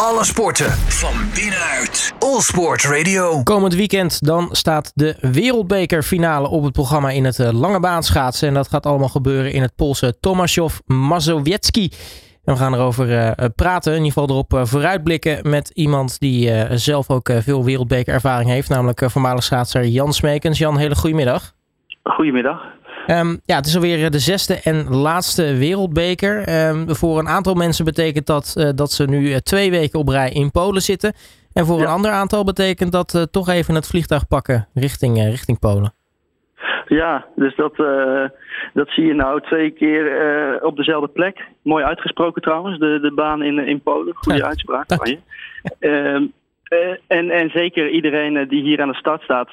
Alle sporten van binnenuit. All Sport Radio. Komend weekend dan staat de wereldbekerfinale op het programma in het eh, lange baan schaatsen. En dat gaat allemaal gebeuren in het Poolse Tomaszów Mazowiecki. En we gaan erover uh, praten, in ieder geval erop uh, vooruitblikken met iemand die uh, zelf ook veel wereldbekerervaring heeft. Namelijk voormalig schaatser Jan Smekens. Jan, hele goedemiddag. Goedemiddag. Um, ja, het is alweer de zesde en laatste wereldbeker. Um, voor een aantal mensen betekent dat uh, dat ze nu twee weken op rij in Polen zitten. En voor ja. een ander aantal betekent dat uh, toch even het vliegtuig pakken richting, uh, richting Polen. Ja, dus dat, dat zie je nou twee keer op dezelfde plek. Mooi uitgesproken trouwens, de, de baan in, in Polen. Goede ja, uitspraak van je. Ehm, en, en zeker iedereen die hier aan de start staat,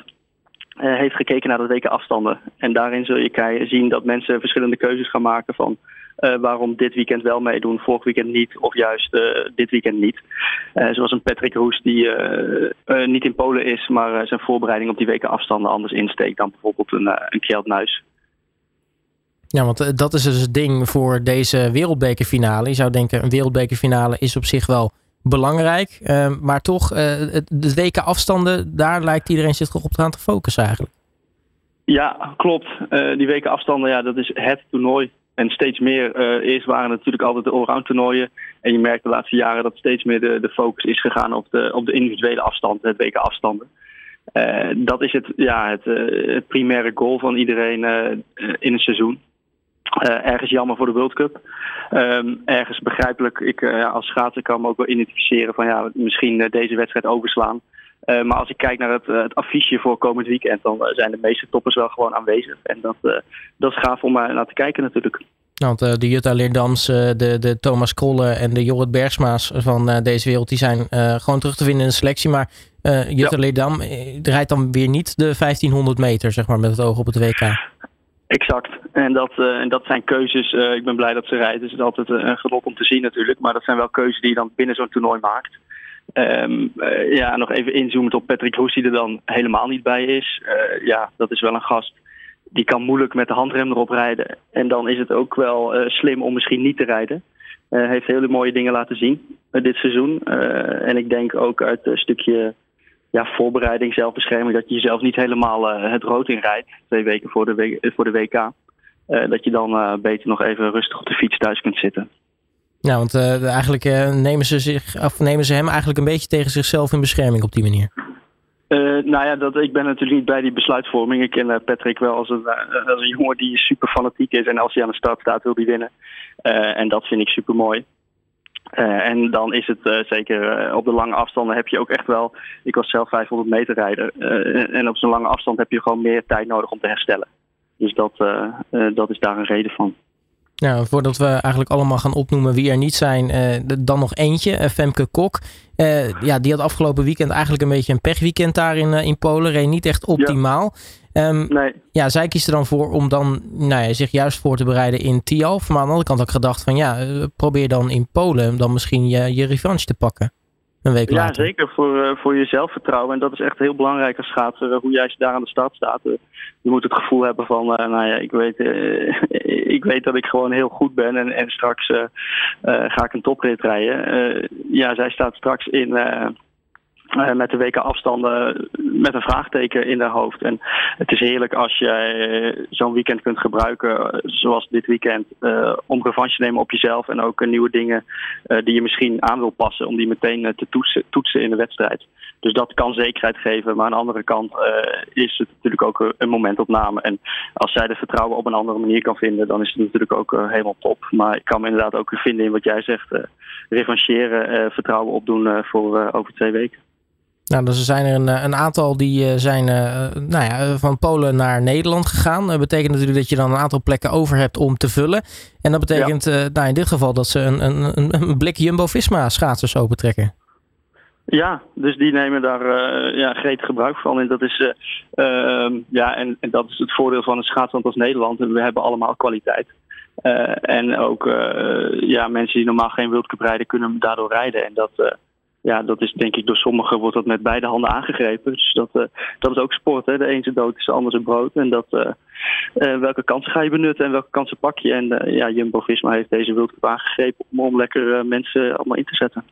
uh, heeft gekeken naar de weken afstanden. En daarin zul je zien dat mensen verschillende keuzes gaan maken van uh, waarom dit weekend wel meedoen, vorig weekend niet, of juist uh, dit weekend niet. zoals een Patrick Roes die niet in Polen is, maar zijn voorbereiding op die weken afstanden anders insteekt dan bijvoorbeeld een, een Kjeld Nuis. Ja, want dat is dus het ding voor deze wereldbekerfinale. Je zou denken, een wereldbekerfinale is op zich wel belangrijk. Uh, maar toch, uh, de weken afstanden, daar lijkt iedereen zich toch op aan te focussen eigenlijk. Ja, klopt. Uh, die weken afstanden, ja, dat is het toernooi. En steeds meer, eerst waren natuurlijk altijd de allround toernooien. En je merkt de laatste jaren dat steeds meer de, de focus is gegaan op de, op de individuele afstand, het weken afstanden. dat is het, ja, het, het primaire goal van iedereen in een seizoen. Uh, ergens jammer voor de World Cup. Um, ergens begrijpelijk. Ik, uh, als schaatser kan me ook wel identificeren van ja, misschien uh, deze wedstrijd overslaan. maar als ik kijk naar het, het affiche voor komend weekend, dan zijn de meeste toppers wel gewoon aanwezig. En dat, dat is gaaf om naar te kijken natuurlijk. Nou, want de Jutta Leerdams, de, de Thomas Krolle en de Jorrit Bergsma's van deze wereld, die zijn gewoon terug te vinden in de selectie. Maar Jutta ja. Leerdam rijdt dan weer niet de 1500 meter, zeg maar, met het oog op het WK. Exact. En dat, uh, en dat zijn keuzes. Uh, ik ben blij dat ze rijdt. Dus het is altijd een genot om te zien natuurlijk. Maar dat zijn wel keuzes die je dan binnen zo'n toernooi maakt. Uh, ja, nog even inzoomend op Patrick Roes die er dan helemaal niet bij is. ja, dat is wel een gast. Die kan moeilijk met de handrem erop rijden. En dan is het ook wel slim om misschien niet te rijden. Heeft hele mooie dingen laten zien dit seizoen. en ik denk ook uit een stukje ja, voorbereiding, zelfbescherming, dat je jezelf niet helemaal uh, het rood inrijdt, twee weken voor de, voor de WK. Uh, dat je dan uh, beter nog even rustig op de fiets thuis kunt zitten. Ja, want eigenlijk nemen, ze zich, of nemen ze hem eigenlijk een beetje tegen zichzelf in bescherming op die manier. nou ja, dat, ik ben natuurlijk niet bij die besluitvorming. Ik ken Patrick wel als een, als een jongen die super fanatiek is. En als hij aan de start staat, wil hij winnen. en dat vind ik super mooi. Uh, en dan is het uh, zeker uh, op de lange afstanden heb je ook echt wel. Ik was zelf 500 meter rijder. en op zo'n lange afstand heb je gewoon meer tijd nodig om te herstellen. Dus dat, dat is daar een reden van. Nou, voordat we eigenlijk allemaal gaan opnoemen wie er niet zijn, dan nog eentje, Femke Kok. ja, die had afgelopen weekend eigenlijk een beetje een pechweekend daar in, in Polen. Reed niet echt optimaal. Ja. Um, nee. ja, zij kiest er dan voor om dan nou ja, zich juist voor te bereiden in Tialf. Maar aan de andere kant ook gedacht van ja, probeer dan in Polen dan misschien je, je revanche te pakken. Een week ja, later. zeker voor, uh, voor je zelfvertrouwen. En dat is echt heel belangrijk als schaatser, uh, hoe jij daar aan de start staat. Uh, je moet het gevoel hebben van, nou ja, ik weet, ik weet dat ik gewoon heel goed ben en, en straks ga ik een toprit rijden. ja, zij staat straks in uh, met de weken afstanden met een vraagteken in haar hoofd. En het is heerlijk als je zo'n weekend kunt gebruiken, eh, zoals dit weekend, om revanche te nemen op jezelf en ook nieuwe dingen die je misschien aan wil passen, om die meteen te toetsen, toetsen, in de wedstrijd. Dus dat kan zekerheid geven, maar aan de andere kant is het natuurlijk ook een momentopname. En als zij de vertrouwen op een andere manier kan vinden, dan is het natuurlijk ook helemaal top. Maar ik kan me inderdaad ook vinden in wat jij zegt, revancheren, vertrouwen opdoen voor over twee weken. Nou, dus er zijn er een, eh, een aantal die eh, zijn uh, nou ja, van Polen naar Nederland gegaan. Dat betekent natuurlijk dat je dan een aantal plekken over hebt om te vullen. En dat betekent ja. nou, in dit geval dat ze een, een, een blik Jumbo-Visma schaatsers opentrekken. Ja, dus die nemen daar uh, ja, gretig gebruik van. En dat is, uh, ja, en, en, dat is het voordeel van een schaatsland als Nederland. We hebben allemaal kwaliteit. en ook ja, mensen die normaal geen World Cup rijden, kunnen daardoor rijden. En dat ja, dat is denk ik door sommigen wordt dat met beide handen aangegrepen. Dus dat, uh, dat is ook sport. Hè? De een zijn dood is de ander zijn brood. En dat, uh, uh, welke kansen ga je benutten en welke kansen pak je? En ja, Jumbo-Visma heeft deze World Cup aangegrepen om, om lekker mensen allemaal in te zetten.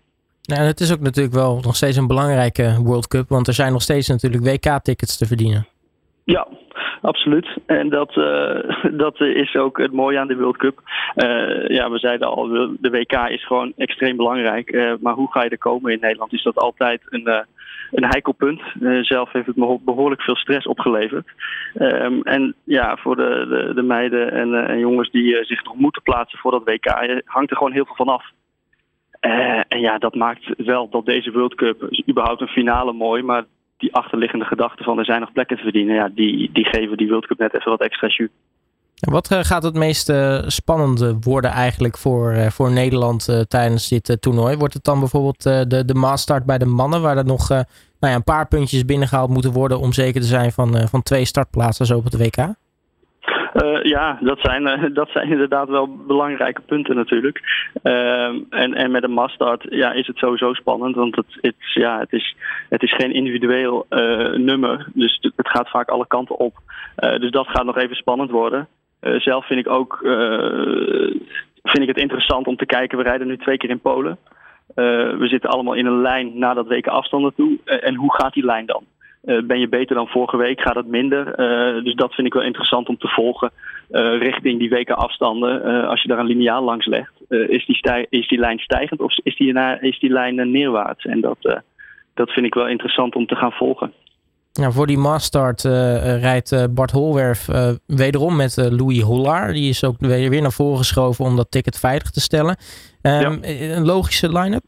Nou, het is ook natuurlijk wel nog steeds een belangrijke World Cup, want er zijn nog steeds natuurlijk WK-tickets te verdienen. Ja, absoluut. En dat, uh, dat is ook het mooie aan de World Cup. Uh, ja, we zeiden al, de WK is gewoon extreem belangrijk. Uh, maar hoe ga je er komen in Nederland? Is dat altijd een, een heikel punt. zelf heeft het me behoorlijk veel stress opgeleverd. Um, en ja, voor de, de, de meiden en, en, jongens die zich nog moeten plaatsen voor dat WK, hangt er gewoon heel veel van af. en ja, dat maakt wel dat deze World Cup überhaupt een finale mooi. Maar die achterliggende gedachte van er zijn nog plekken te verdienen, ja, die, die geven die World Cup net even wat extra jus. Wat eh, gaat het meest uh, spannende worden eigenlijk voor, uh, voor Nederland tijdens dit toernooi? Wordt het dan bijvoorbeeld de, de maastart bij de mannen, waar er nog nou ja, een paar puntjes binnengehaald moeten worden om zeker te zijn van, van twee startplaatsen zo op het WK? Uh, ja, dat zijn, uh, dat zijn inderdaad wel belangrijke punten natuurlijk. Uh, en, en met een mastart ja, is het sowieso spannend, want het, het, ja, het, is, het is geen individueel nummer. Dus het, het, gaat vaak alle kanten op. dus dat gaat nog even spannend worden. zelf vind ik ook vind ik het interessant om te kijken. We rijden nu twee keer in Polen. we zitten allemaal in een lijn naar dat weken afstanden toe. en hoe gaat die lijn dan? Uh, ben je beter dan vorige week? Gaat het minder? Uh, dus dat vind ik wel interessant om te volgen. Uh, richting die weken afstanden. als je daar een lineaal langs legt, is, die stij is die lijn stijgend of is die, is die lijn neerwaarts? En dat, dat vind ik wel interessant om te gaan volgen. Nou, voor die Mastart rijdt Bart Holwerf wederom met Louis Hollaar. Die is ook weer, weer naar voren geschoven om dat ticket veilig te stellen. Um, ja. Een logische line-up?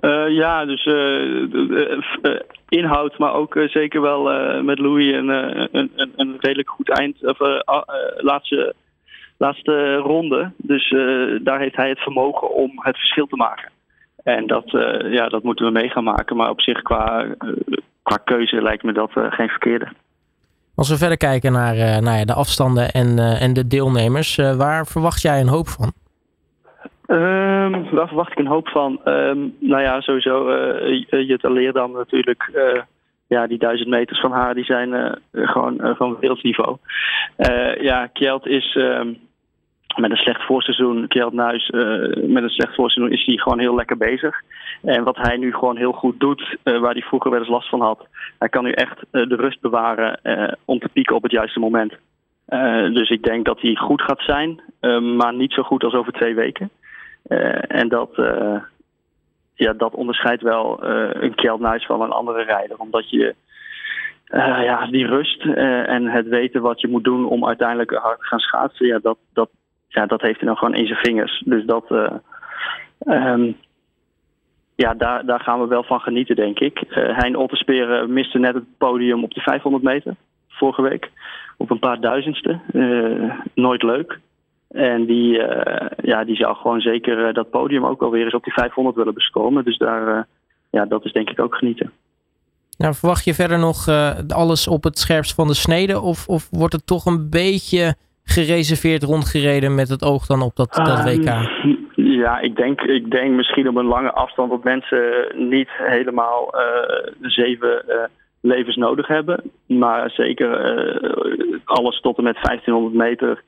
Uh, ja, dus uh, uh, inhoud, maar ook zeker wel met Louis een, een, een, redelijk goed eind, of laatste, laatste ronde. Dus daar heeft hij het vermogen om het verschil te maken. En dat, ja, dat moeten we mee gaan maken. Maar op zich qua, qua keuze lijkt me dat geen verkeerde. Als we verder kijken naar ja, de afstanden en, en de deelnemers, waar verwacht jij een hoop van? Um, waar verwacht ik een hoop van? Um, nou ja, sowieso uh, Jutta Leerdam natuurlijk. Uh, ja, die duizend meters van haar die zijn gewoon van wereldsniveau. ja, Kjeld is um, met een slecht voorseizoen. Kjeld Nuis met een slecht voorseizoen is hij gewoon heel lekker bezig. En wat hij nu gewoon heel goed doet, waar hij vroeger wel eens last van had. Hij kan nu echt de rust bewaren om te pieken op het juiste moment. dus ik denk dat hij goed gaat zijn, maar niet zo goed als over twee weken. Uh, en dat, uh, ja, dat onderscheidt wel uh, een Kjeld van een andere rijder. Omdat je ja, die rust en het weten wat je moet doen om uiteindelijk hard te gaan schaatsen, ja, dat, dat, ja, dat heeft hij dan gewoon in zijn vingers. Dus dat, um, ja, daar, daar gaan we wel van genieten, denk ik. Hein Ottersperen miste net het podium op de 500 meter vorige week. Op een paar duizendste. nooit leuk. En die, uh, ja, die zou gewoon zeker uh, dat podium ook alweer eens op die 500 willen beskomen. Dus daar, uh, ja, dat is denk ik ook genieten. Nou, verwacht je verder nog alles op het scherpst van de snede? Of, of wordt het toch een beetje gereserveerd rondgereden met het oog dan op dat, dat WK? Ehm, ja, ik denk, ik denk misschien op een lange afstand dat mensen niet helemaal zeven levens nodig hebben. Maar zeker alles tot en met 1500 meter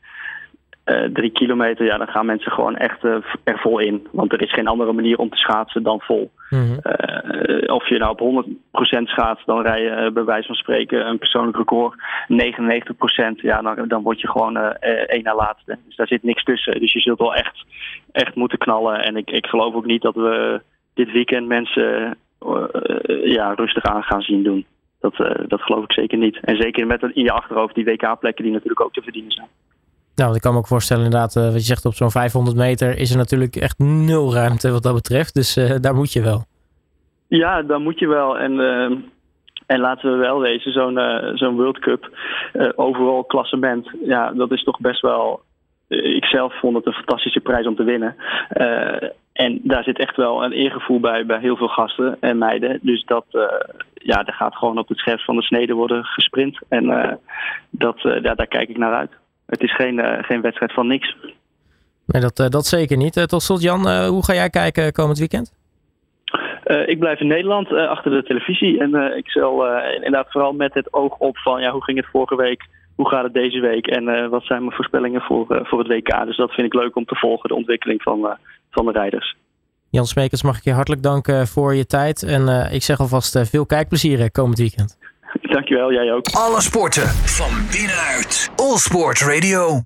uh, drie kilometer, ja, dan gaan mensen gewoon echt uh, er vol in. Want er is geen andere manier om te schaatsen dan vol. Mm -hmm. uh, of je nou op 100% schaatst, dan rij je bij wijze van spreken een persoonlijk record. 99%, ja, dan, dan word je gewoon één na laatste. Dus daar zit niks tussen. Dus je zult wel echt, echt moeten knallen. En ik, ik geloof ook niet dat we dit weekend mensen ja, rustig aan gaan zien doen. Dat, dat geloof ik zeker niet. En zeker met in je achterhoofd die WK-plekken die natuurlijk ook te verdienen zijn. Nou, ik kan me ook voorstellen inderdaad, uh, wat je zegt op zo'n 500 meter is er natuurlijk echt nul ruimte wat dat betreft. Dus uh, daar moet je wel. Ja, daar moet je wel. En, uh, en laten we wel wezen, zo'n zo'n World Cup overal klassement, ja, dat is toch best wel... ik zelf vond het een fantastische prijs om te winnen. en daar zit echt wel een eergevoel bij, bij heel veel gasten en meiden. Dus dat, ja, daar gaat gewoon op het scherpst van de snede worden gesprint. En dat, ja, daar kijk ik naar uit het is geen, uh, geen wedstrijd van niks. Nee, dat, uh, dat zeker niet. Uh, tot slot, Jan, hoe ga jij kijken komend weekend? ik blijf in Nederland achter de televisie. En ik zal inderdaad vooral met het oog op van ja, hoe ging het vorige week? Hoe gaat het deze week? En wat zijn mijn voorspellingen voor, voor het WK? Dus dat vind ik leuk om te volgen, de ontwikkeling van, van de rijders. Jan Smekers, mag ik je hartelijk danken voor je tijd. En ik zeg alvast veel kijkplezier komend weekend. Dankjewel, jij ook. Alle sporten van binnenuit. All Sport Radio.